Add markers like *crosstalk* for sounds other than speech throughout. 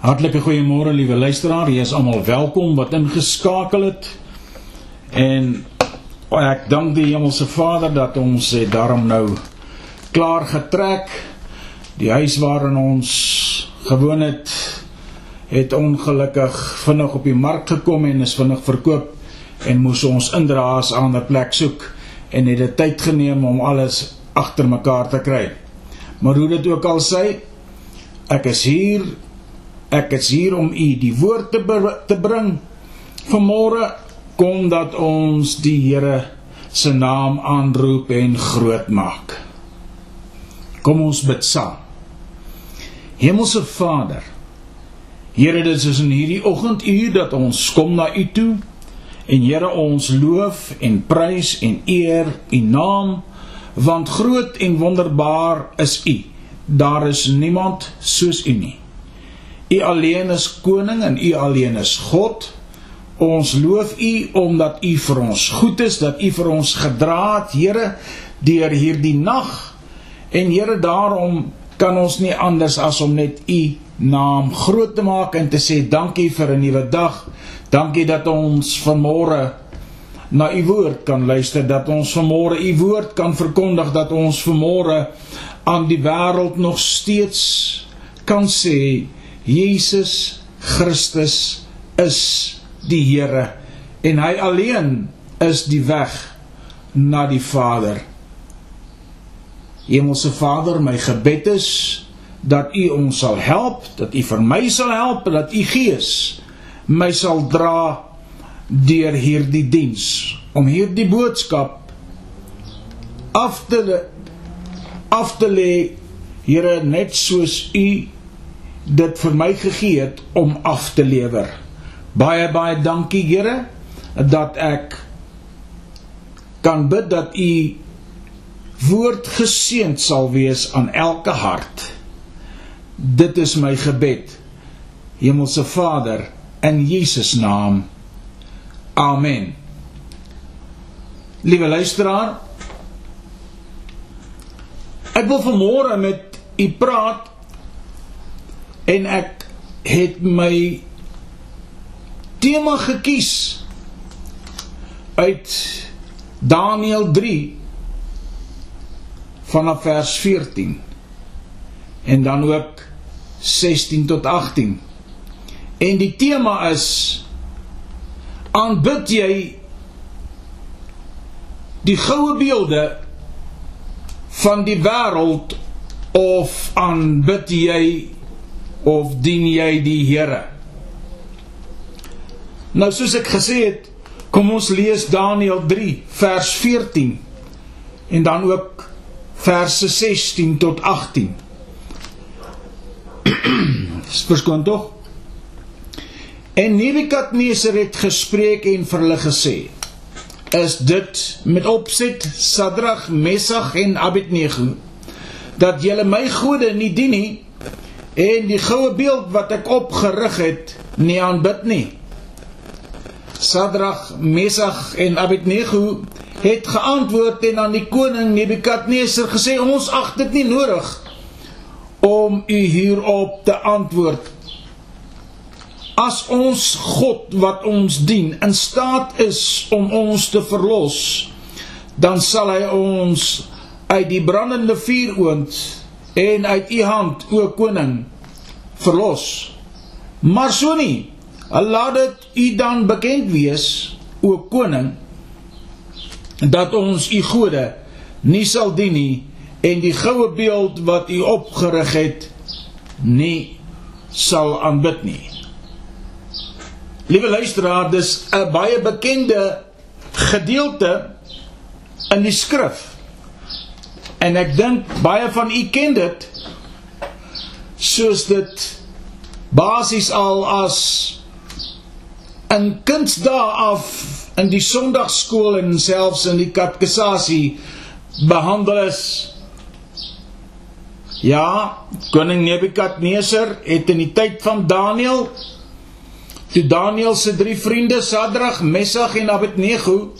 Hartlike goeiemôre liewe luisteraar, jy is almal welkom wat ingeskakel het. En ek dank die Hemelse Vader dat ons het daarom nou klaar getrek. Die huis waarin ons gewoon het het ongelukkig vinnig op die mark gekom en is vinnig verkoop en moes ons indraas aan 'n plek soek en het dit tyd geneem om alles agter mekaar te kry. Maar hoe dit ook al sê, ek is hier Ek is hier om u die woord te, te bring. Vanmôre kom dat ons die Here se naam aanroep en groot maak. Kom ons bid saam. Hemelse Vader, Here, dit is in hierdie oggenduur dat ons kom na u toe en Here ons loof en prys en eer u naam want groot en wonderbaar is u. Daar is niemand soos u nie. U alleen is koning en u alleen is God. Ons loof u omdat u vir ons goed is, dat u vir ons gedra het, Here, deur hierdie nag. En Here, daarom kan ons nie anders as om net u naam groot te maak en te sê dankie vir 'n nuwe dag. Dankie dat ons vanmôre na u woord kan luister, dat ons vanmôre u woord kan verkondig, dat ons vanmôre aan die wêreld nog steeds kan sê Jesus Christus is die Here en hy alleen is die weg na die Vader. Hemelse Vader, my gebed is dat U ons sal help, dat U vir my sal help, dat U Gees my sal dra deur hierdie diens om hierdie boodskap af te af te lê Here net soos U dit vir my gegee het om af te lewer. Baie baie dankie Here dat ek kan bid dat u woord geseënd sal wees aan elke hart. Dit is my gebed. Hemelse Vader, in Jesus naam. Amen. Liewe luisteraar, ek wil vanmôre met u praat en ek het my tema gekies uit Daniël 3 vanaf vers 14 en dan ook 16 tot 18 en die tema is aanbid jy die goue beelde van die wêreld of aanbid jy of dien jy die Here? Nou soos ek gesê het, kom ons lees Daniël 3 vers 14 en dan ook verse 16 tot 18. *clears throat* Verskoon tog. En Nebukadneser het gespreek en vir hulle gesê: Is dit met opset Sadrag, Mesach en Abednego dat julle my gode nie dien nie? En die goue beeld wat ek opgerig het nie aanbid nie. Sadrag, Mesach en Abednego het geantwoord en aan die koning Nebukadneser gesê ons ag dit nie nodig om u hierop te antwoord. As ons God wat ons dien in staat is om ons te verlos, dan sal hy ons uit die brandende vuuroond en uit u hand o koning verlos. Maar so nie. Laat dit u dan bekend wees o koning dat ons u gode nie sal dien nie en die goue beeld wat u opgerig het nie sal aanbid nie. Liewe luisteraar, dis 'n baie bekende gedeelte in die skrif En ek dink baie van u ken dit soos dit basies al as in kindsdae af in die sonndagskool en selfs in die katekisasie behandel is. Ja, koning Nebukadneser het in die tyd van Daniël toe Daniël se drie vriende Sadrag, Mesach en Abednego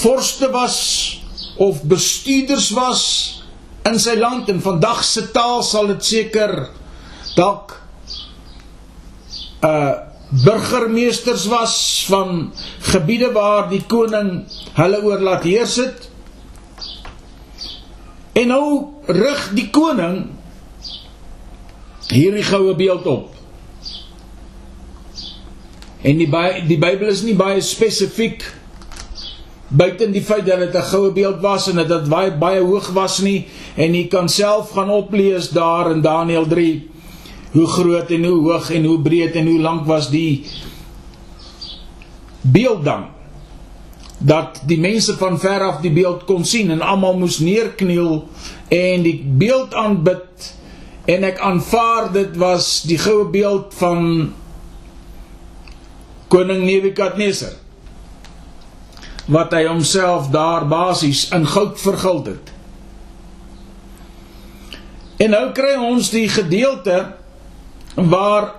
vorste was of bestuurders was in sy land en vandag se taal sal dit seker dalk uh burgemeesters was van gebiede waar die koning hulle oor laat heers het. En nou rig die koning hierdie goue beeld op. En die die Bybel is nie baie spesifiek buiten die feit dat dit 'n goue beeld was en dat dit baie baie hoog was nie en jy kan self gaan oplees daar in Daniël 3 hoe groot en hoe hoog en hoe breed en hoe lank was die beeld dan dat die mense van ver af die beeld kon sien en almal moes neerkniel en die beeld aanbid en ek aanvaar dit was die goue beeld van koning Nebukadnesar wat hy homself daar basies in goud verguld het. En nou kry ons die gedeelte waar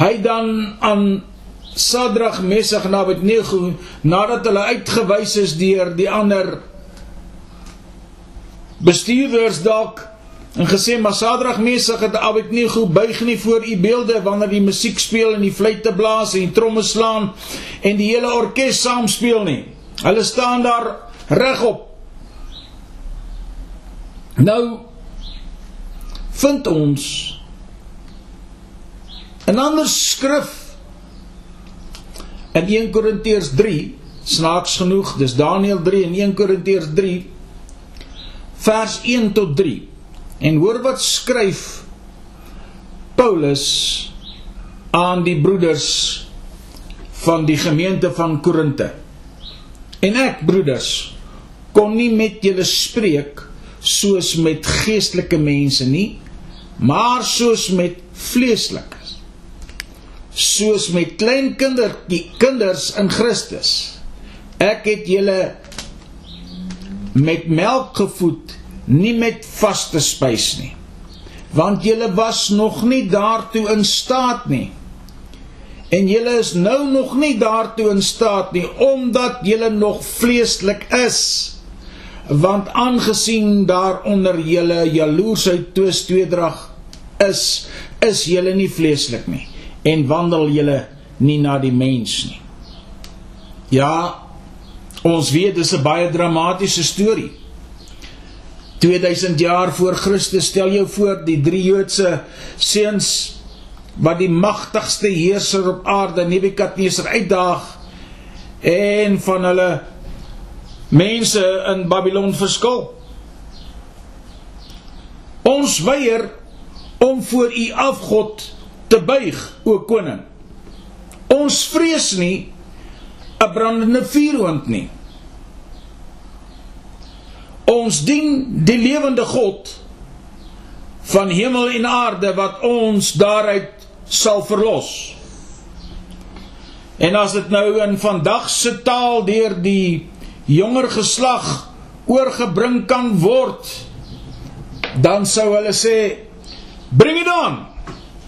hy dan aan Sadrag, Mesach en Abednego nadat hulle uitgewys is deur die ander bestuurders dalk en gesê maar Sadrag Mesach en Abednego buig nie voor u beelde wanneer die musiek speel en die fluitte blaas en die tromme slaan en die hele orkes saam speel nie. Hulle staan daar regop. Nou vind ons 'n ander skrif in 1 Korintiërs 3 snaaks genoeg dis Daniël 3 en 1 Korintiërs 3 vers 1 tot 3 En hoor wat skryf Paulus aan die broeders van die gemeente van Korinte. En ek, broeders, kon nie met julle spreek soos met geestelike mense nie, maar soos met vleeslikes. Soos met klein kinder, die kinders in Christus. Ek het julle met melk gevoed nie met vaste spys nie. Want julle was nog nie daartoe in staat nie. En julle is nou nog nie daartoe in staat nie omdat julle nog vleeslik is. Want aangesien daaronder julle jaloersheid twis tweedrag is is julle nie vleeslik nie. En wandel julle nie na die mens nie. Ja ons weet dis 'n baie dramatiese storie 2000 jaar voor Christus stel jou voor die drie Joodse seuns wat die magtigste heerser op aarde Nebukadneser uitdaag en van hulle mense in Babylon verskil. Ons weier om voor u afgod te buig, o koning. Ons vrees nie 'n brandende vuurhoond nie. Ons dien die lewende God van hemel en aarde wat ons daaruit sal verlos. En as dit nou in vandag se taal deur die jonger geslag oorgebring kan word, dan sou hulle sê bring dit aan.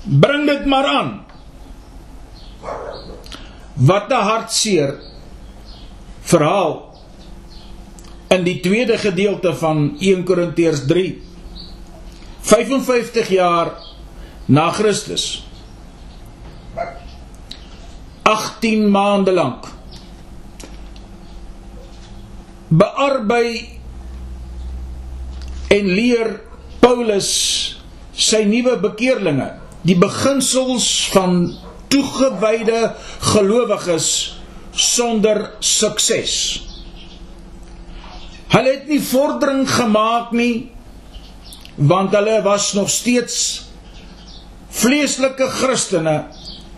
Bring dit maar aan. Wat 'n hartseer verhaal in die tweede gedeelte van 1 Korintiërs 3 55 jaar na Christus. 18 maande lank. Bearbei en leer Paulus sy nuwe bekeerlinge. Die beginsels van toegewyde gelowiges sonder sukses Hulle het nie vordering gemaak nie want hulle was nog steeds vleeslike Christene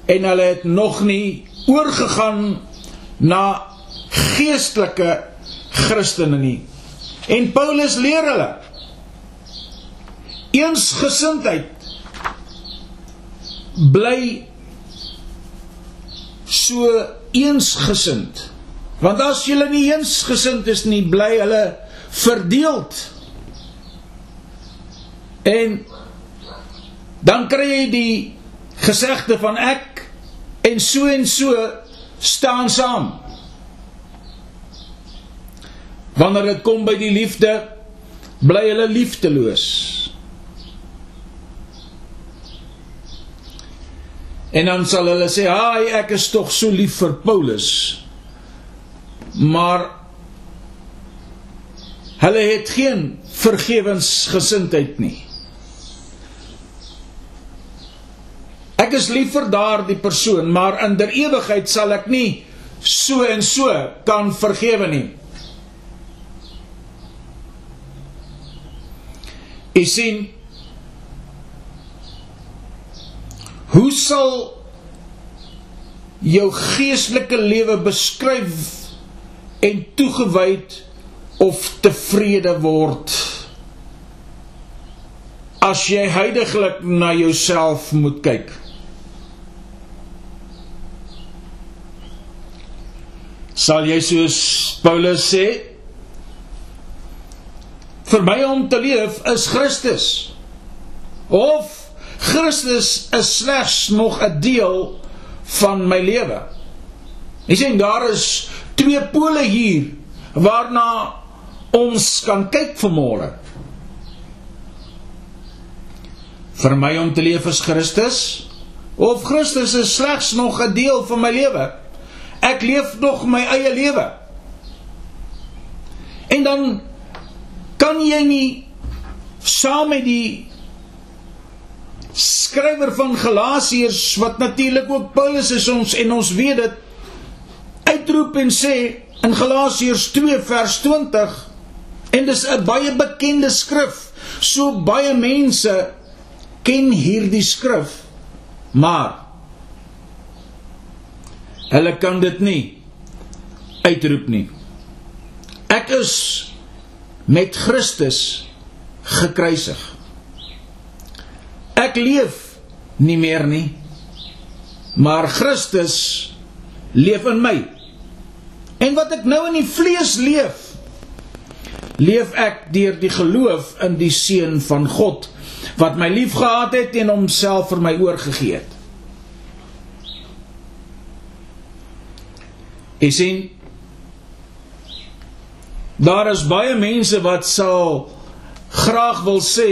en hulle het nog nie oorgegaan na geestelike Christene nie. En Paulus leer hulle eensgesindheid bly so eensgesind Want as julle nie eensgesind is nie, bly hulle verdeeld. En dan kry jy die gesegde van ek en so en so staan saam. Wanneer dit kom by die liefde, bly hulle liefdeloos. En dan sal hulle sê, "Haai, ek is tog so lief vir Paulus." Maar hulle het geen vergewensgesindheid nie. Ek is lief vir daardie persoon, maar in der ewigheid sal ek nie so en so kan vergewe nie. Jy sien hoe sal jou geestelike lewe beskryf en toegewyd of tevrede word. As jy heidaglik na jouself moet kyk. Sal jy soos Paulus sê vir my om te leef is Christus. Of Christus is slegs nog 'n deel van my lewe. Jy sien daar is twee pole hier waarna ons kan kyk vanmôre. Vir my om te leef is Christus of Christus is slegs nog 'n deel van my lewe. Ek leef nog my eie lewe. En dan kan jy nie saam met die skrywer van Galasiërs wat natuurlik ook Paulus is ons en ons weet dit uitroep en sê in Galasiërs 2 vers 20 en dis 'n baie bekende skrif so baie mense ken hierdie skrif maar hulle kan dit nie uitroep nie ek is met Christus gekruisig. Ek leef nie meer nie, maar Christus leef in my. En wat ek nou in die vlees leef, leef ek deur die geloof in die seun van God wat my liefgehad het en homself vir my oorgegee het. Ek sien Daar is baie mense wat sal graag wil sê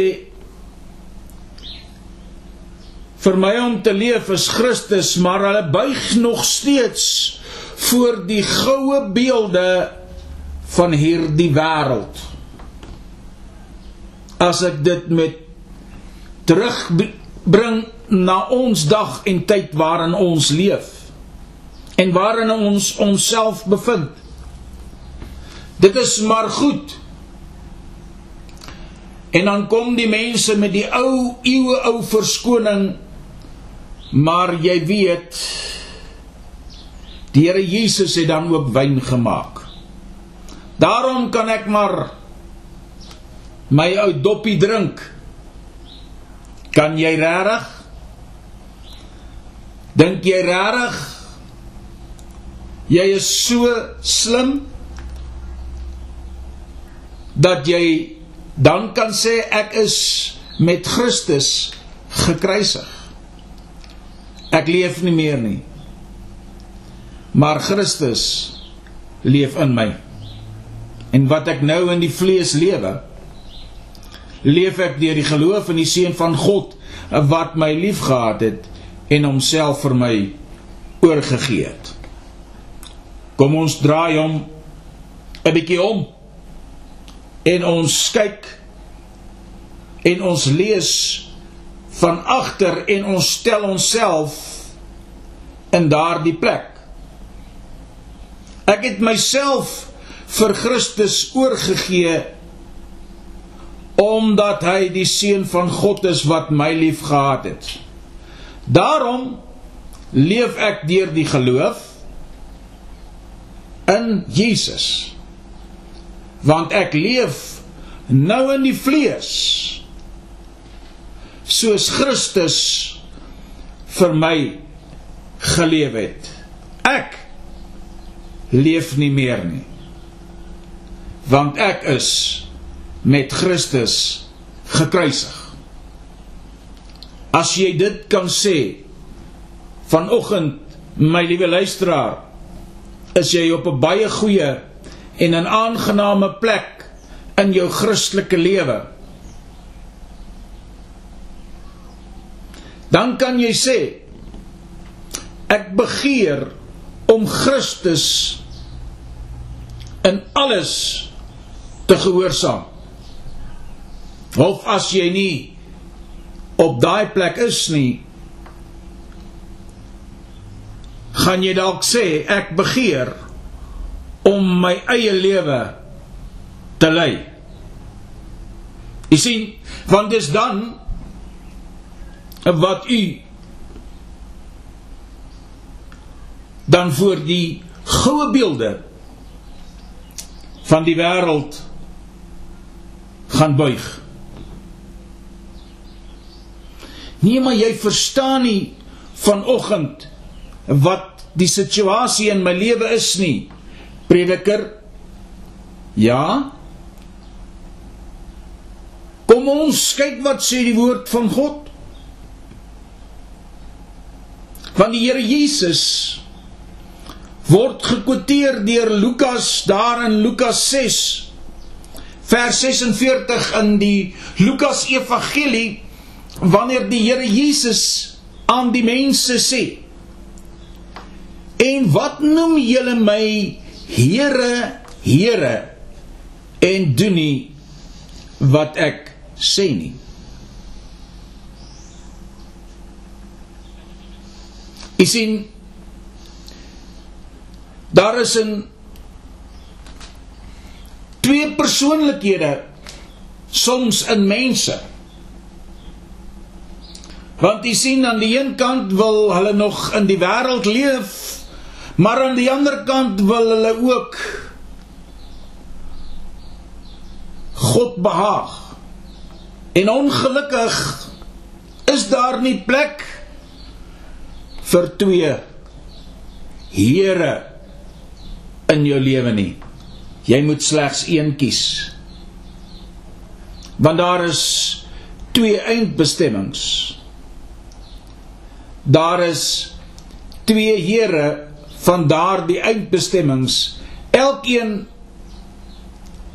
vir my om te leef is Christus, maar hulle buig nog steeds voor die goue beelde van hierdie wêreld. As ek dit met terugbring na ons dag en tyd waarin ons leef en waarin ons onsself bevind. Dit is maar goed. En dan kom die mense met die ou eeue ou verskoning. Maar jy weet die Here Jesus het dan ook wyn gemaak. Daarom kan ek maar my ou doppie drink. Kan jy regtig? Dink jy regtig? Jy is so slim dat jy dan kan sê ek is met Christus gekruisig. Ek leef nie meer nie. Maar Christus leef in my. En wat ek nou in die vlees lewe, leef ek deur die geloof in die seun van God wat my liefgehad het en homself vir my oorgegee het. Kom ons draai hom 'n bietjie om en ons kyk en ons lees van agter en ons stel onsself in daardie plek. Ek het myself vir Christus oorgegee omdat hy die seun van God is wat my liefgehad het. Daarom leef ek deur die geloof in Jesus want ek leef nou in die vlees soos Christus vir my geleef het ek leef nie meer nie want ek is met Christus gekruisig as jy dit kan sê vanoggend my liewe luisteraar is jy op 'n baie goeie en 'n aangename plek in jou Christelike lewe. Dan kan jy sê ek begeer om Christus in alles te gehoorsaam. Of as jy nie op daai plek is nie, gaan jy dalk sê ek begeer om my eie lewe te lei. Jy sien, want dis dan wat u dan voor die goue beelde van die wêreld gaan buig. Nee, maar jy verstaan nie vanoggend wat die situasie in my lewe is nie. Prediker. Ja. Kom ons kyk wat sê die woord van God. Want die Here Jesus word gekwoteer deur Lukas daar in Lukas 6 vers 46 in die Lukas Evangelie wanneer die Here Jesus aan die mense sê En wat noem julle my Here, Here en doen nie wat ek sê nie? Jy sien daar is 'n twee persoonlikhede soms in mense. Want jy sien aan die een kant wil hulle nog in die wêreld leef Maar aan die ander kant wil hulle ook God behaag. En ongelukkig is daar nie plek vir twee here in jou lewe nie. Jy moet slegs een kies. Want daar is twee eindbestemmings. Daar is twee here van daardie eindbestemmings elkeen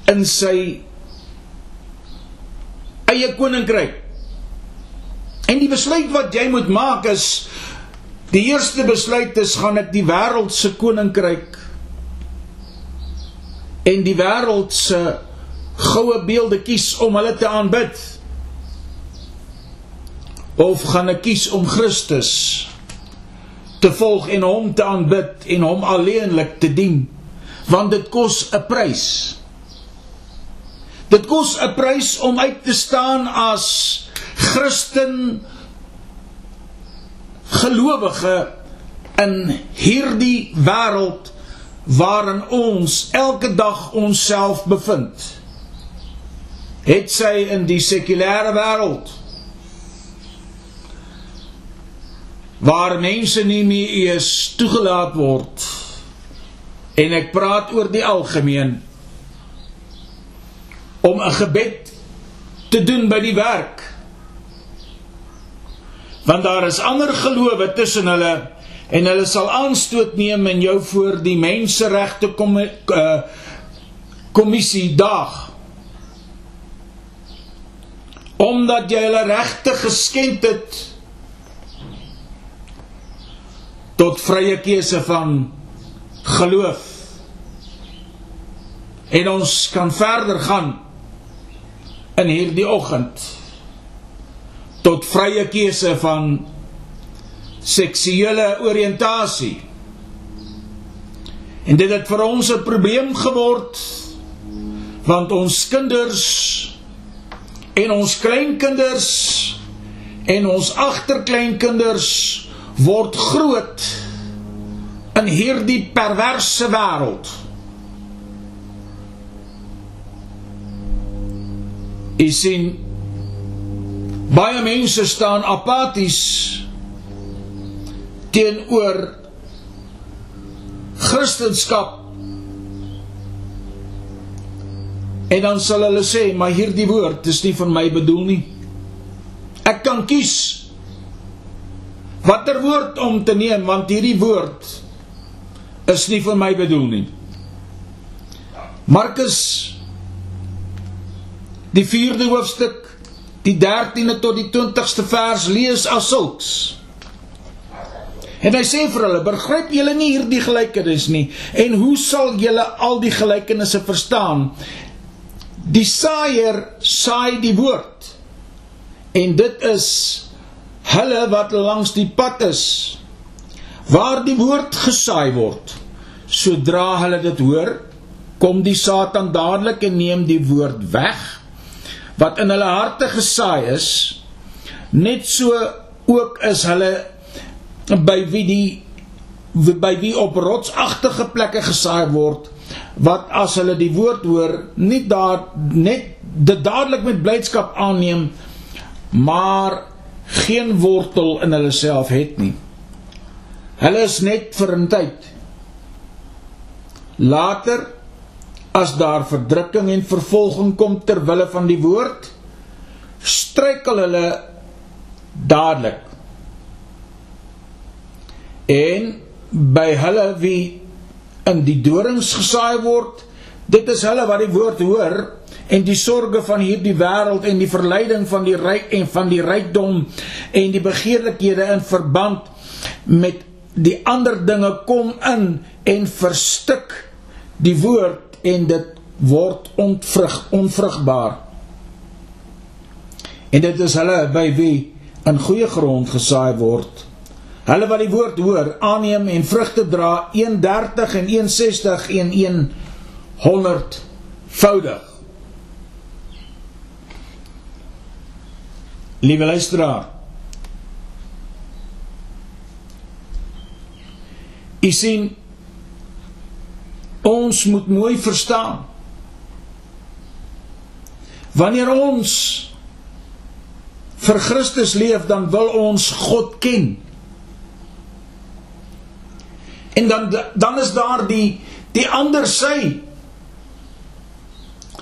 in sy eie koninkryk. En die besluit wat jy moet maak is die eerste besluit is gaan ek die wêreld se koninkryk en die wêreld se goue beelde kies om hulle te aanbid? Of gaan ek kies om Christus te volg en hom te aanbid en hom alleenlik te dien? Want dit kos 'n prys dit kos 'n prys om uit te staan as Christen gelowige in hierdie wêreld waarin ons elke dag onsself bevind. Het sy in die sekulêre wêreld waar mense nie meer eers toegelaat word en ek praat oor die algemeen om 'n gebed te doen by die werk. Want daar is ander gelowe tussen hulle en hulle sal aanstoot neem en jou voor die menseregte kom uh, kommissie daag omdat jy hulle regte geskend het tot vrye keuse van geloof. En ons kan verder gaan in hierdie oggend tot vrye keuse van seksuele oriëntasie. En dit het vir ons 'n probleem geword want ons kinders en ons kleinkinders en ons agterkleinkinders word groot in hierdie perverse wêreld. Jy sien baie mense staan apaties teenoor Christendom. En dan sal hulle sê, maar hierdie woord is nie vir my bedoel nie. Ek kan kies watter woord om te neem want hierdie woord is nie vir my bedoel nie. Markus die 4de hoofstuk die 13de tot die 20ste vers lees as sulks. En hy sê vir hulle: "Begryp julle nie hierdie gelykenis nie? En hoe sal julle al die gelykenisse verstaan? Die saaier saai die woord. En dit is hulle wat langs die pad is waar die woord gesaai word. Sodra hulle dit hoor, kom die Satan dadelik en neem die woord weg wat in hulle harte gesaai is. Net so ook is hulle by wie die by wie op rotsagtige plekke gesaai word wat as hulle die woord hoor nie daar net dit dadelik met blydskap aanneem maar geen wortel in hulle self het nie. Hulle is net vir 'n tyd. Later as daar verdrukking en vervolging kom ter wille van die woord, struikel hulle dadelik. En by hulle wie in die dorings gesaai word, dit is hulle wat die woord hoor en die sorges van hierdie wêreld en die verleiding van die ryk en van die rykdom en die begeerlikhede in verband met die ander dinge kom in en verstik die woord en dit word ontvrug onvrugbaar. En dit is hulle by wie in goeie grond gesaai word hulle wat die woord hoor aanneem en vrugte dra 130 en 160 en 100 voudig Liewe luisteraar. U sien ons moet mooi verstaan. Wanneer ons vir Christus leef, dan wil ons God ken. En dan dan is daar die die ander sy.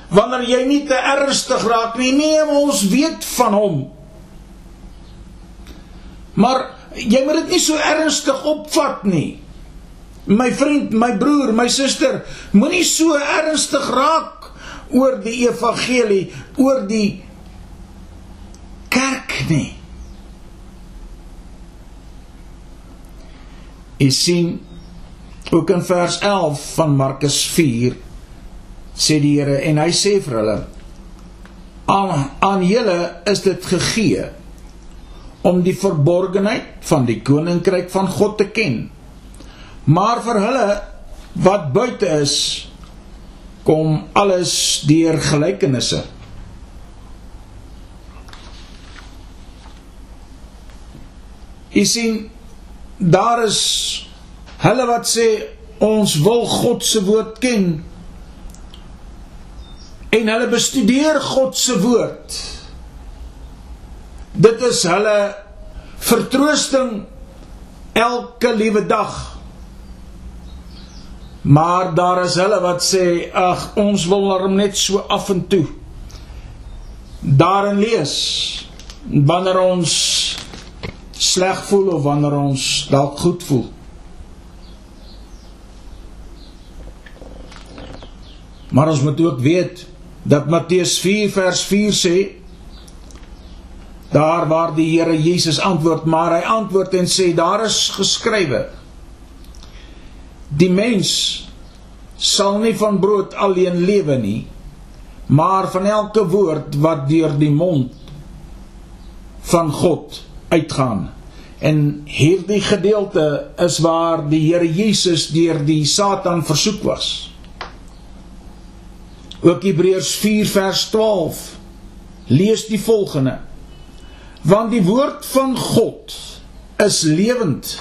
Wanneer jy nie te ernstig raak nie, neem ons weet van hom. Maar jy moet dit nie so ernstig opvat nie. My vriend, my broer, my suster, moenie so ernstig raak oor die evangelie, oor die kerk nie. Jy sien ook in vers 11 van Markus 4 sê die Here en hy sê vir hulle aan aan julle is dit gegee om die verborgenheid van die koninkryk van God te ken. Maar vir hulle wat buite is, kom alles deur gelykenisse. Jy sien, daar is hulle wat sê ons wil God se woord ken en hulle bestudeer God se woord. Dit is hulle vertroosting elke liewe dag. Maar daar is hulle wat sê ag ons wil hom net so af en toe daarin lees wanneer ons sleg voel of wanneer ons dalk goed voel. Maar ons moet ook weet dat Matteus 4 vers 4 sê Daar waar die Here Jesus antwoord, maar hy antwoord en sê daar is geskrywe: Die mens sal nie van brood alleen lewe nie, maar van elke woord wat deur die mond van God uitgaan. En hierdie gedeelte is waar die Here Jesus deur die Satan versoek was. Ook Hebreërs 4 vers 12 lees die volgende: Want die woord van God is lewend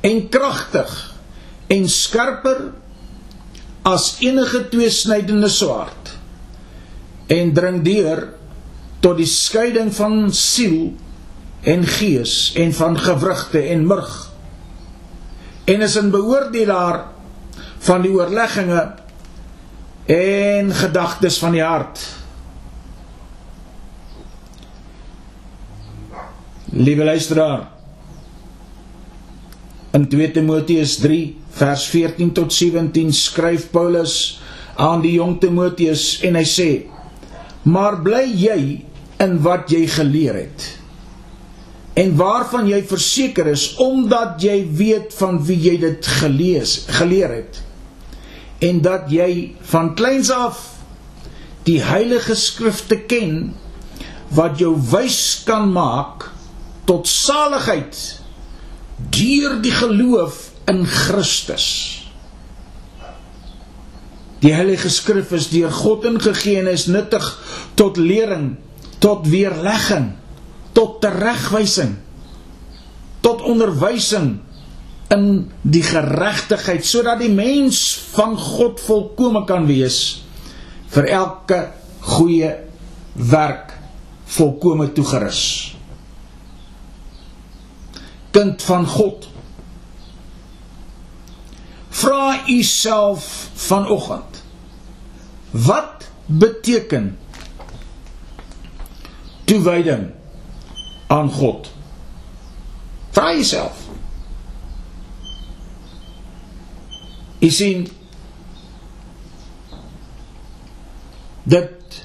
en kragtig en skerper as enige tweesnydende swaard en dring deur tot die skeiding van siel en gees en van gewrigte en murg. En is 'n beoordelaar van die oorlegginge en gedagtes van die hart Liewe luisteraar. In 2 Timoteus 3 vers 14 tot 17 skryf Paulus aan die jong Timoteus en hy sê: "Maar bly jy in wat jy geleer het en waarvan jy verseker is omdat jy weet van wie jy dit gelees geleer het en dat jy van kleins af die heilige skrifte ken wat jou wys kan maak tot saligheid deur die geloof in Christus. Die heilige skrif is deur God ingegee en is nuttig tot lering, tot weerlegging, tot teregwysing, tot onderwysing in die geregtigheid sodat die mens van God volkome kan wees vir elke goeie werk volkome toegerus. Kind van God. Vra u self vanoggend. Wat beteken toewyding aan God? Vra jouself. Jy sien dit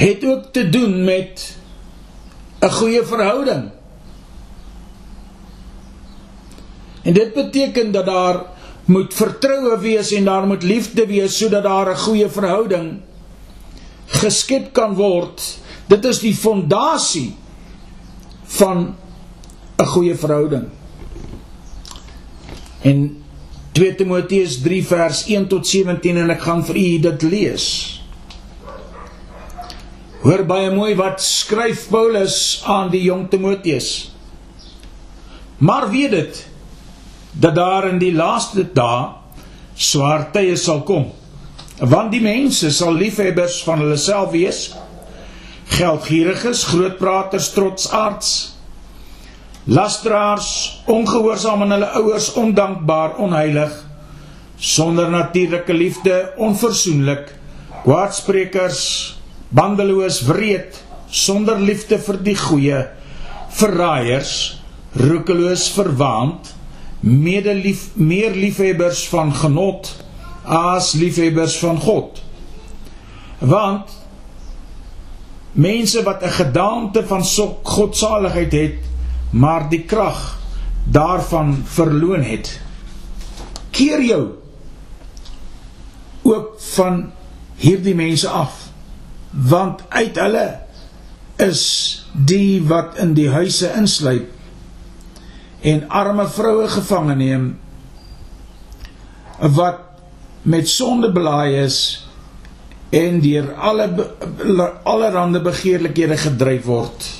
het ook te doen met 'n goeie verhouding. En dit beteken dat daar moet vertroue wees en daar moet liefde wees sodat daar 'n goeie verhouding geskep kan word. Dit is die fondasie van 'n goeie verhouding. En 2 Timoteus 3 vers 1 tot 17 en ek gaan vir u dit lees. Hoor baie mooi wat skryf Paulus aan die jong Timoteus. Maar weet dit dat daar in die laaste dae swaar tye sal kom. Want die mense sal liefhebbers van hulle self wees, geldgieriges, grootpraters, trotsaards, lasteraars, ongehoorsaam aan hulle ouers, ondankbaar, onheilig, sonder natuurlike liefde, onverzoenlik, kwaadsprekers, bandeloos, wreed, sonder liefde vir die goeie, verraaiers, roekeloos, verwaand, medelief meer liefhebbers van genot as liefhebbers van God. Want mense wat 'n gedaante van godsaligheid het, maar die krag daarvan verloon het, keer jou ook van hierdie mense af. Want uit hulle is die wat in die huise insluip en arme vroue gevange neem wat met sonde belaai is en deur alle allerhande begeerlikhede gedryf word.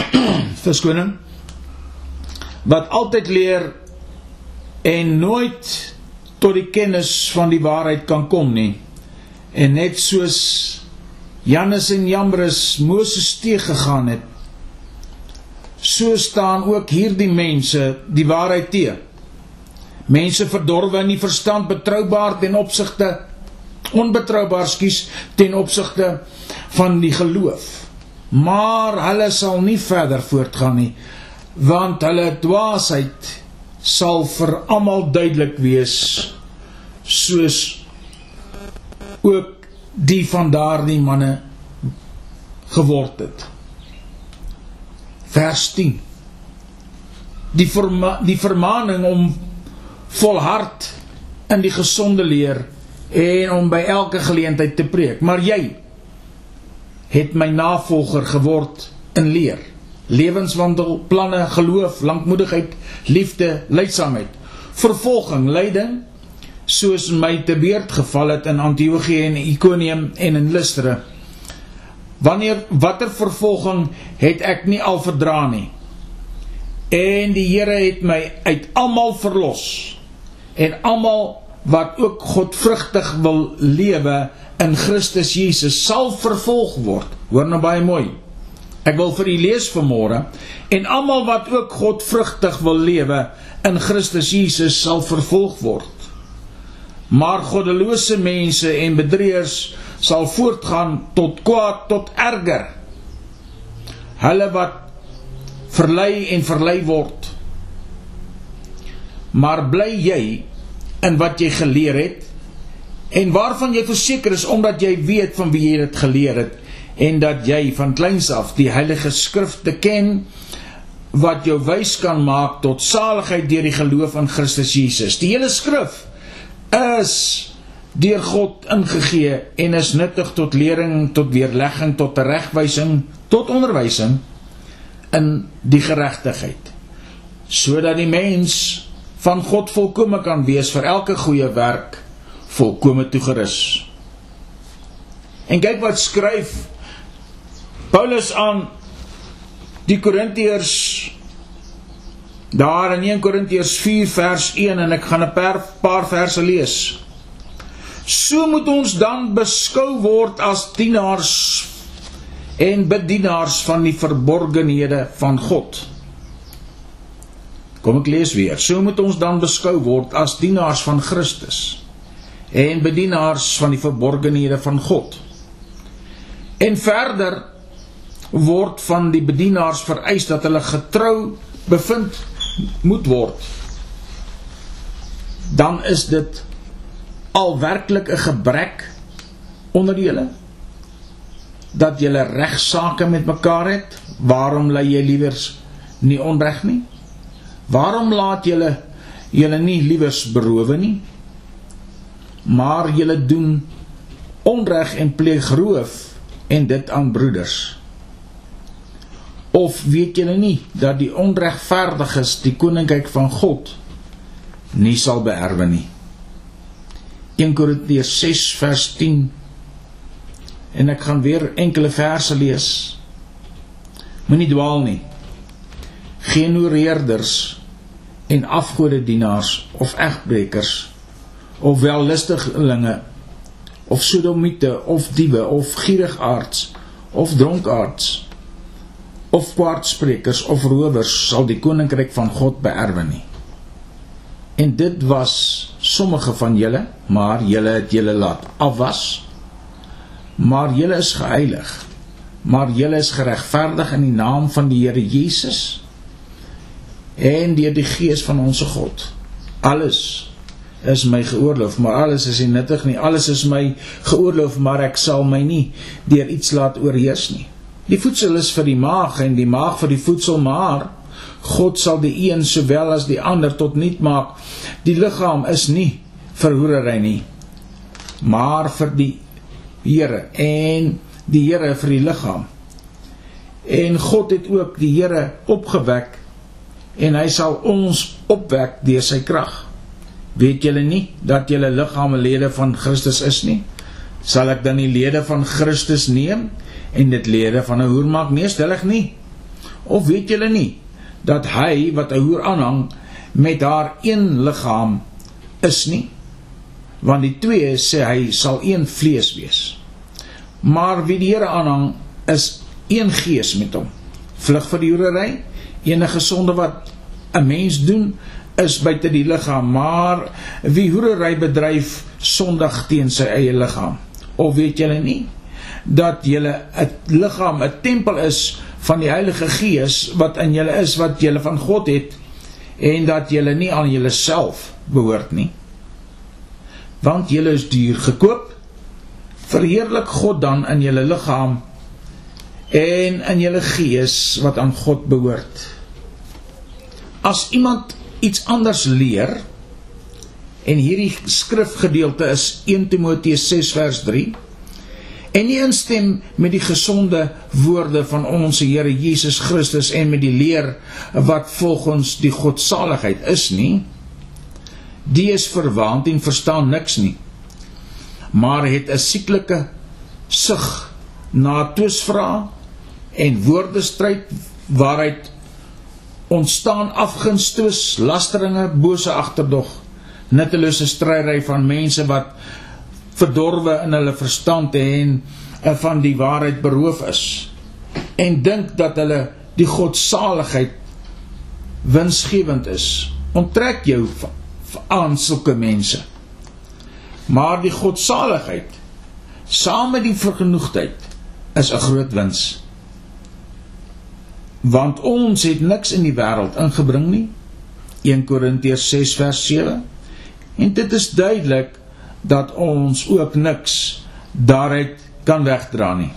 *clears throat* Verskoning. Wat altyd leer en nooit tot die kennis van die waarheid kan kom nie. En net soos Jannes en Jambres Moses teëgegaan het, so staan ook hierdie mense die waarheid te. Mense verdorwe in die verstand, betroubaar ten opsigte onbetroubaar skies ten opsigte van die geloof. Maar hulle sal nie verder voortgaan nie, want hulle dwaasheid sal vir almal duidelik wees soos ook die van daardie manne geword het. Vers 10 die verma die vermaning om volhard in die gesonde leer en om by elke geleentheid te preek. Maar jy het my navolger geword in leer lewenswandel planne geloof lankmoedigheid liefde leidsaamheid vervolging lyding soos my te beurt geval het in Antiochië en Iconium en in Lystra Wanneer watter vervolging het ek nie al verdra nie? En die Here het my uit almal verlos. En almal wat ook godvrugtig wil lewe in Christus Jesus sal vervolg word. Hoor nou baie mooi. Ek wil vir u lees vanmôre en almal wat ook godvrugtig wil lewe in Christus Jesus sal vervolg word. Maar goddelose mense en bedrieërs sal voortgaan tot kwaad tot erger. Hulle wat verlei en verlei word. Maar bly jy in wat jy geleer het en waarvan jy verseker is omdat jy weet van wie jy dit geleer het en dat jy van kleins af die heilige skrifte ken wat jou wys kan maak tot saligheid deur die geloof in Christus Jesus. Die hele skrif is deur God ingegee en is nuttig tot lering, tot weerlegging, tot teregwysing, tot onderwysing in die geregtigheid. Sodat die mens van God volkome kan wees vir elke goeie werk volkome toegerus. En kyk wat skryf Paulus aan die Korintiërs daar in 1 Korintiërs 4 vers 1 en ek gaan 'n paar, paar verse lees. So moet ons dan beskou word as dienaars en bedienaars van die verborgenhede van God. Kom ek lees weer. So moet ons dan beskou word as dienaars van Christus en bedienaars van die verborgenhede van God. En verder word van die bedienaars vereis dat hulle getrou bevind moet word. Dan is dit al werklik 'n gebrek onder julle dat julle regsaake met mekaar het. Waarom lê jy liewers nie onreg nie? Waarom laat julle julle nie liewers berowe nie? Maar julle doen onreg en pleeg roof en dit aan broeders. Of weet julle nie dat die onregverdiges die koninkryk van God nie sal beerwe nie? 1 Korintiërs 6 vers 10 En ek gaan weer enkele verse lees. Moenie dwaal nie. Geen oreerders en afgodedienaars of egbrekers of wellustigelinge of sodomiete of diewe of gierigaards of dronkaards of kwaadsprekers of rowers sal die koninkryk van God beerwe nie. En dit was sommige van julle, maar julle het julle laat afwas maar julle is geheilig maar julle is geregverdig in die naam van die Here Jesus en deur die gees van ons God alles is my geoorloof maar alles is nie nuttig nie alles is my geoorloof maar ek sal my nie deur iets laat oorheers nie die voedsel is vir die maag en die maag vir die voedsel maar God sal die een sowel as die ander tot nut maak die liggaam is nie vir hoerery nie maar vir die Here en die Here vir die liggaam. En God het ook die Here opgewek en hy sal ons opwek deur sy krag. Weet julle nie dat julle liggame lede van Christus is nie? Sal ek dan die lede van Christus neem en dit lede van 'n hoer maak? Nee, stellig nie. Of weet julle nie dat hy wat 'n hoer aanhang met haar een liggaam is nie? want die twee sê hy sal een vlees wees. Maar wie die Here aanhang is een gees met hom. Vlug vir die hoerery, enige sonde wat 'n mens doen is buite die liggaam, maar wie hoerery bedryf sondig teen sy eie liggaam. Of weet julle nie dat julle 'n liggaam 'n tempel is van die Heilige Gees wat in julle is wat julle van God het en dat julle nie aan julleself behoort nie? want julle is duur gekoop. Verheerlik God dan in julle liggaam en in julle gees wat aan God behoort. As iemand iets anders leer en hierdie skrifgedeelte is 1 Timoteus 6 vers 3 en nie instem met die gesonde woorde van ons Here Jesus Christus en met die leer wat volgens die godsaligheid is nie die is verwaand en verstaan niks nie maar het 'n sieklike sug na toesvra en woordestryd waaruit ontstaan afgunstes lasteringe bose agterdog nuttelose stryery van mense wat verdorwe in hulle verstand en van die waarheid beroof is en dink dat hulle die godsaligheid winsgewend is onttrek jou aan sulke mense. Maar die godsaligheid saam met die vergenoegdheid is 'n groot wins. Want ons het niks in die wêreld ingebring nie. 1 Korintiërs 6 vers 7. En dit is duidelik dat ons ook niks daaruit kan wegdra nie.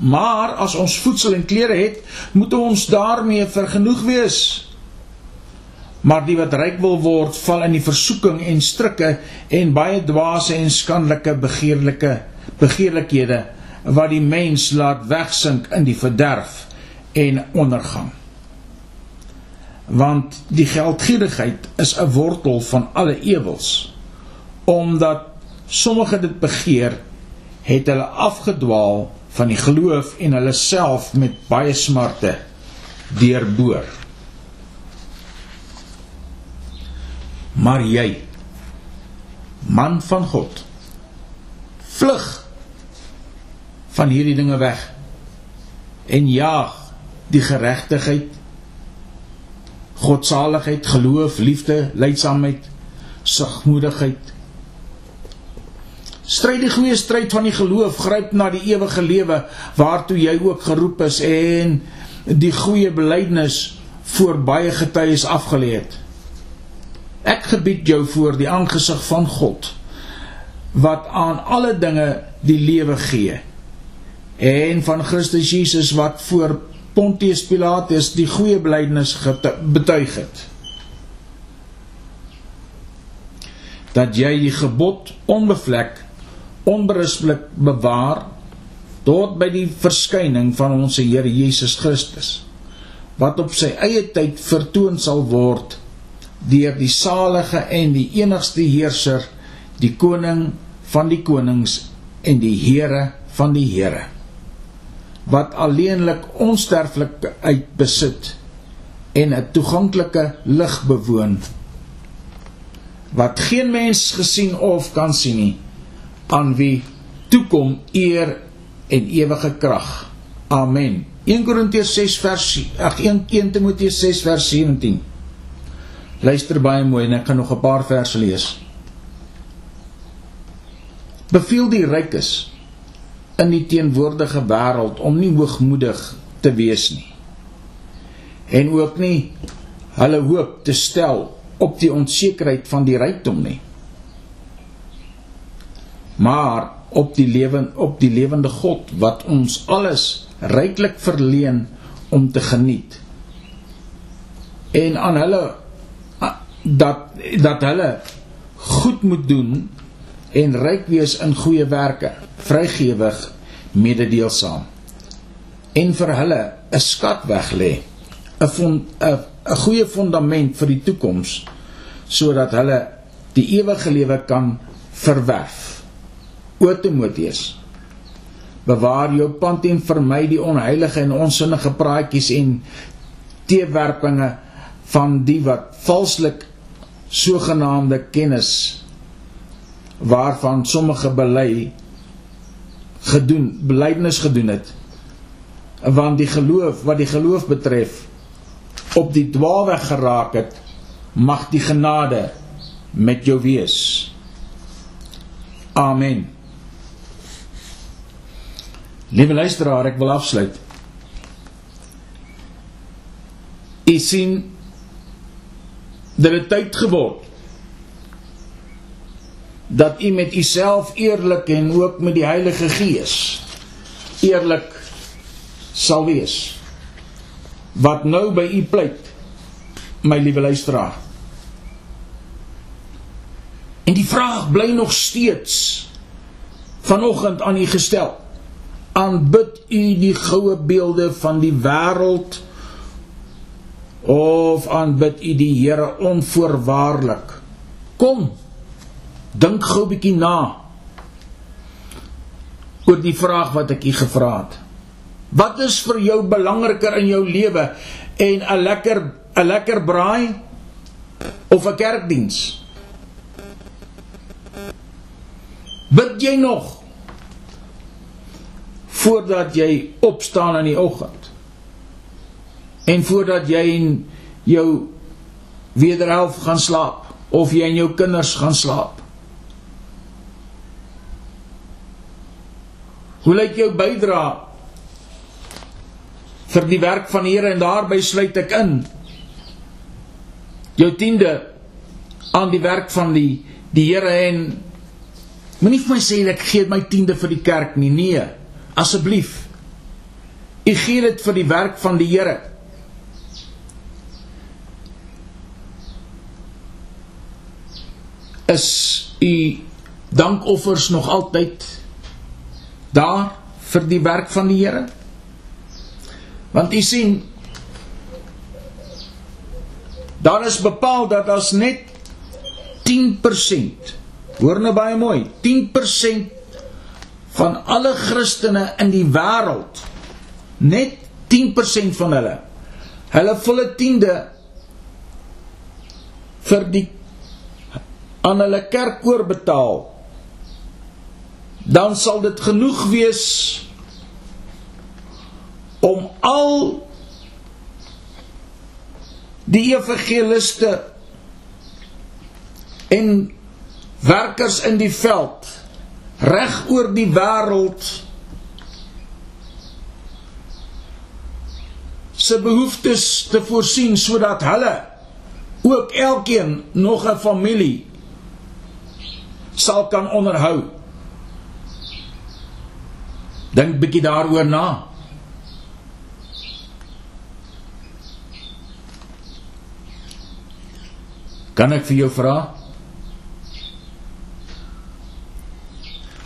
Maar as ons voedsel en klere het, moet ons daarmee vergenoeg wees. Maar die wat ryk wil word, val in die versoeking en strikke en baie dwaase en skandelike begeerlike begeerlikhede wat die mens laat wegsink in die verderf en ondergang. Want die geldgierigheid is 'n wortel van alle ewels. Omdat sommige dit begeer, het hulle afgedwaal van die geloof en hulle self met baie smarte deurboor. Maar jy man van God vlug van hierdie dinge weg en jaag die geregtigheid godsaligheid geloof liefde leidsaamheid sagmoedigheid stryd die goeie stryd van die geloof gryp na die ewige lewe waartoe jy ook geroep is en die goeie belydenis voor baie getuies afgelê het. Ek gebied jou voor die aangesig van God wat aan alle dinge die lewe gee en van Christus Jesus wat voor Pontius Pilatus die goeie belydenis betuig het. Dat jy die gebod onbevlek onberispelik bewaar tot by die verskyning van ons Here Jesus Christus wat op sy eie tyd vertoon sal word deur die salige en die enigste heerser, die koning van die konings en die Here van die Here wat alleenlik onsterflik uit besit en 'n toeganklike lig bewoon wat geen mens gesien of kan sien nie aan wie toekom eer en ewige krag. Amen. 1 Korintiërs 6 vers ag 1 Timoteus 6 vers 17 Luister baie mooi en ek gaan nog 'n paar verse lees. Beveel die rykes in die teenwoordige wêreld om nie hoogmoedig te wees nie. En ook nie hulle hoop te stel op die onsekerheid van die rykdom nie. Maar op die lewe op die lewende God wat ons alles ryklik verleen om te geniet. En aan hulle dat dat hulle goed moet doen en ryk wees in goeie werke, vrygewig, mededeelsaam. En vir hulle 'n skat weglê, 'n 'n 'n goeie fondament vir die toekoms sodat hulle die ewige lewe kan verwerf. O Timoteus, bewaar jou pand en vermy die onheilige en onsinnige praatjies en teewerpinge van die wat valslik sogenaamde kennis waarvan sommige bely gedoen belydenis gedoen het want die geloof wat die geloof betref op die dwaalweg geraak het mag die genade met jou wees. Amen. Liewe luisteraar ek wil afsluit. U sien dit het tyd geword dat u met uself eerlik en ook met die Heilige Gees eerlik sal wees wat nou by u pleit my liewe luisteraar en die vraag bly nog steeds vanoggend aan u gestel aanbid u die goue beelde van die wêreld of aanbid u die Here onvoorwaardelik. Kom. Dink gou 'n bietjie na oor die vraag wat ek u gevra het. Wat is vir jou belangriker in jou lewe en 'n lekker 'n lekker braai of 'n kerkdiens? Bid jy nog voordat jy opstaan in die oggend? en voordat jy in jou wederhelf gaan slaap of jy en jou kinders gaan slaap. Hoe lyk jou bydra vir die werk van die Here en daarby sluit ek in jou tiende aan die werk van die die Here en moenie vir my sê ek gee my tiende vir die kerk nie. Nee, asseblief. U gee dit vir die werk van die Here. Is u dankoffers nog altyd daar vir die werk van die Here? Want u sien daar is bepaal dat as net 10% hoor nou baie mooi 10% van alle Christene in die wêreld net 10% van hulle hulle volle tiende vir die aan hulle kerkkoor betaal dan sal dit genoeg wees om al die evangeliste en werkers in die veld reg oor die wêreld se behoeftes te voorsien sodat hulle ook elkeen nog 'n familie sal kan onderhou. Dink bietjie daaroor na. Kan ek vir jou vra?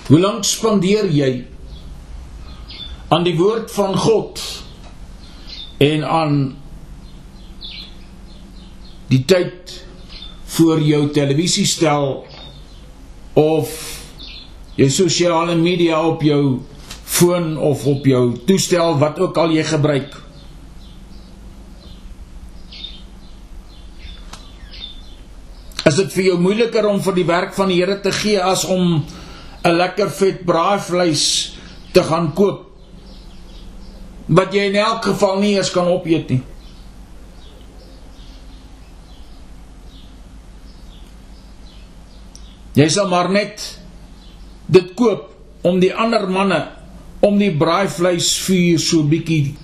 Hoe lank spandeer jy aan die woord van God en aan die tyd voor jou televisiestel of jou sosiale media op jou foon of op jou toestel wat ook al jy gebruik Is dit vir jou moeiliker om vir die werk van die Here te gee as om 'n lekker vet braaivleis te gaan koop wat jy in elk geval nie eens kan opeet nie? Jy sal maar net dit koop om die ander manne om die braaivleisvuur so bietjie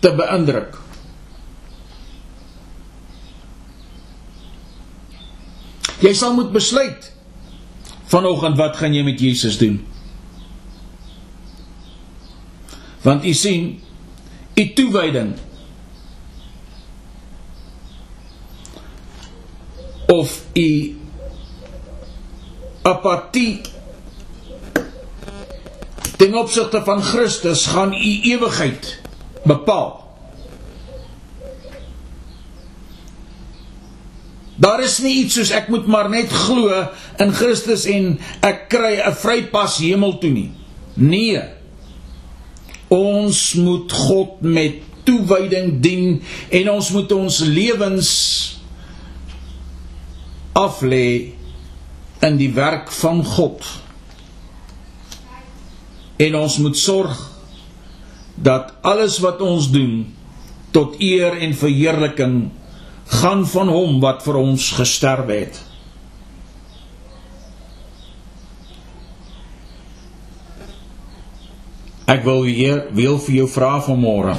te beïndruk. Jy sal moet besluit vanoggend wat gaan jy met Jesus doen? Want u sien, u toewyding of u apatie ten opsigte van Christus gaan u ewigheid bepaal. Daar is nie iets soos ek moet maar net glo in Christus en ek kry 'n vrypas hemel toe nie. Nee. Ons moet God met toewyding dien en ons moet ons lewens aflê in die werk van God. En ons moet sorg dat alles wat ons doen tot eer en verheerliking gaan van hom wat vir ons gesterf het. Ek wil hier wil vir jou vra vanmôre.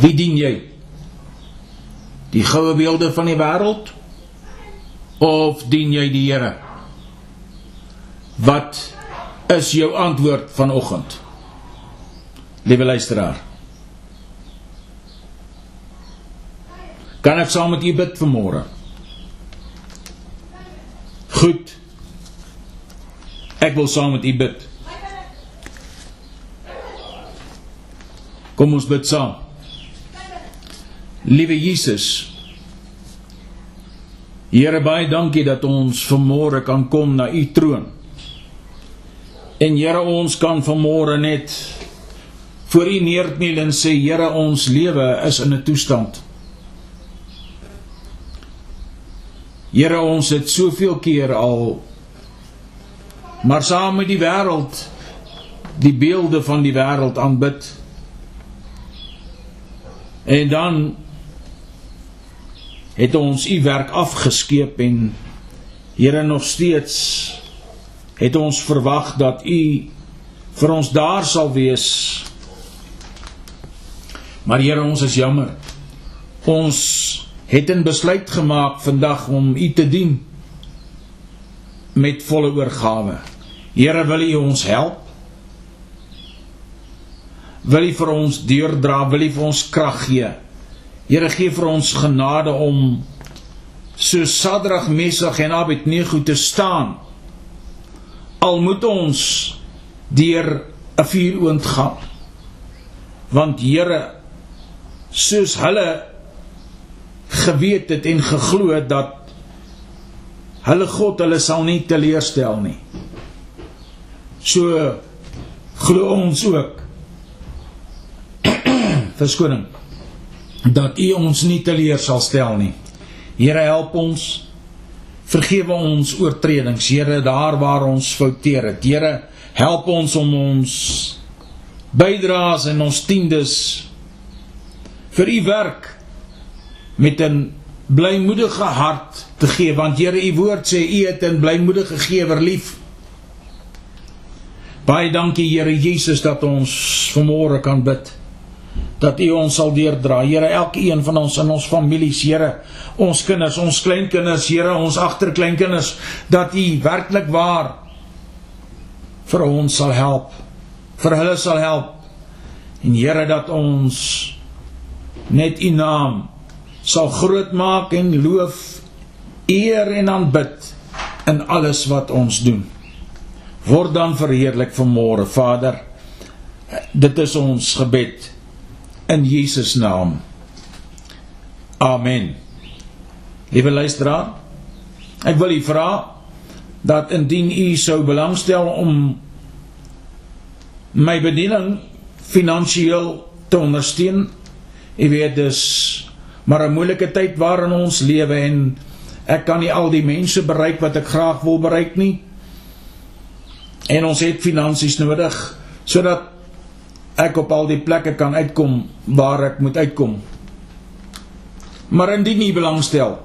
Wie dien jy? Die goue beelde van die wêreld of dien jy die Here? Wat is jou antwoord vanoggend? Liewe luisteraar, Kan ek saam met u bid vanmôre? Goed. Ek wil saam met u bid. Kom ons bid saam. Liewe Jesus. Here baie dankie dat ons vanmôre kan kom na u troon. En Here ons kan vanmôre net voor u neerkniel en sê Here ons lewe is in 'n toestand Here ons het soveel keer al maar saam met die wêreld die beelde van die wêreld aanbid. En dan het ons u werk afgeskeep en Here nog steeds het ons verwag dat u vir ons daar sal wees. Maar Here ons is jammer. Ons het 'n besluit gemaak vandag om U te dien met volle oorgawe. Here, wil U ons help? Wil U vir ons deurdra, wil U vir ons krag gee? Here, gee vir ons genade om so Sadrag, Mesach en Abednego te staan. Al moet ons deur 'n vuuroond gaan. Want Here, soos hulle geweet het en geglo het dat hulle God hulle sal nie teleurstel nie. So glo ons ook *clears throat* verskoning dat U ons nie teleur sal stel nie. Here help ons. Vergewe ons oortredings, Here, daar waar ons fouteer het. Here, help ons om ons bydraes en ons tiendes vir u werk met 'n blymoedige hart te gee, want Here, u woord sê u het 'n blymoedige gewer lief. Baie dankie Here Jesus dat ons vanmôre kan bid dat U ons sal deurdra. Here, elkeen van ons in ons families, Here, ons kinders, ons kleinkinders, Here, ons agterkleinkinders, dat U werklik waar vir ons sal help. Vir hulle sal help. En Here, dat ons net U naam sal groot maak en loof, eer en aanbid in alles wat ons doen. Word dan verheerlik vanmôre, Vader. Dit is ons gebed in Jesus naam. Amen. Liewe luisteraar, ek wil u vra dat indien u sou belangstel om my bediening finansiëel te ondersteun, u weet dis maar 'n moeilike tyd waarin ons lewe en ek kan nie al die mense bereik wat ek graag wil bereik nie. En ons het finansies nodig sodat ek op al die plekke kan uitkom waar ek moet uitkom. Maar indien jy belangstel,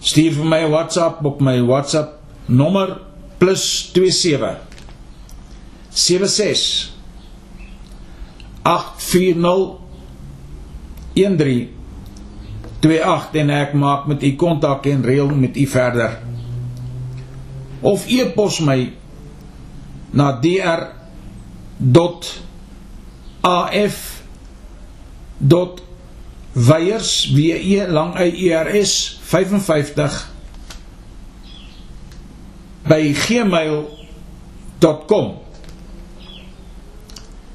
stuur vir my 'n WhatsApp op my WhatsApp nommer +27 76 840 13 28 en ek maak met u kontak en reël met u verder. Of e-pos my na dr af dot weiers w e lang y e r s 55 by gmail.com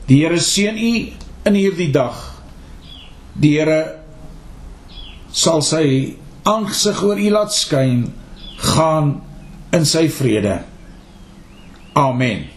Die Here seën u in hierdie dag. Die Here sal sy aangesig oor u laat skyn gaan in sy vrede. Amen.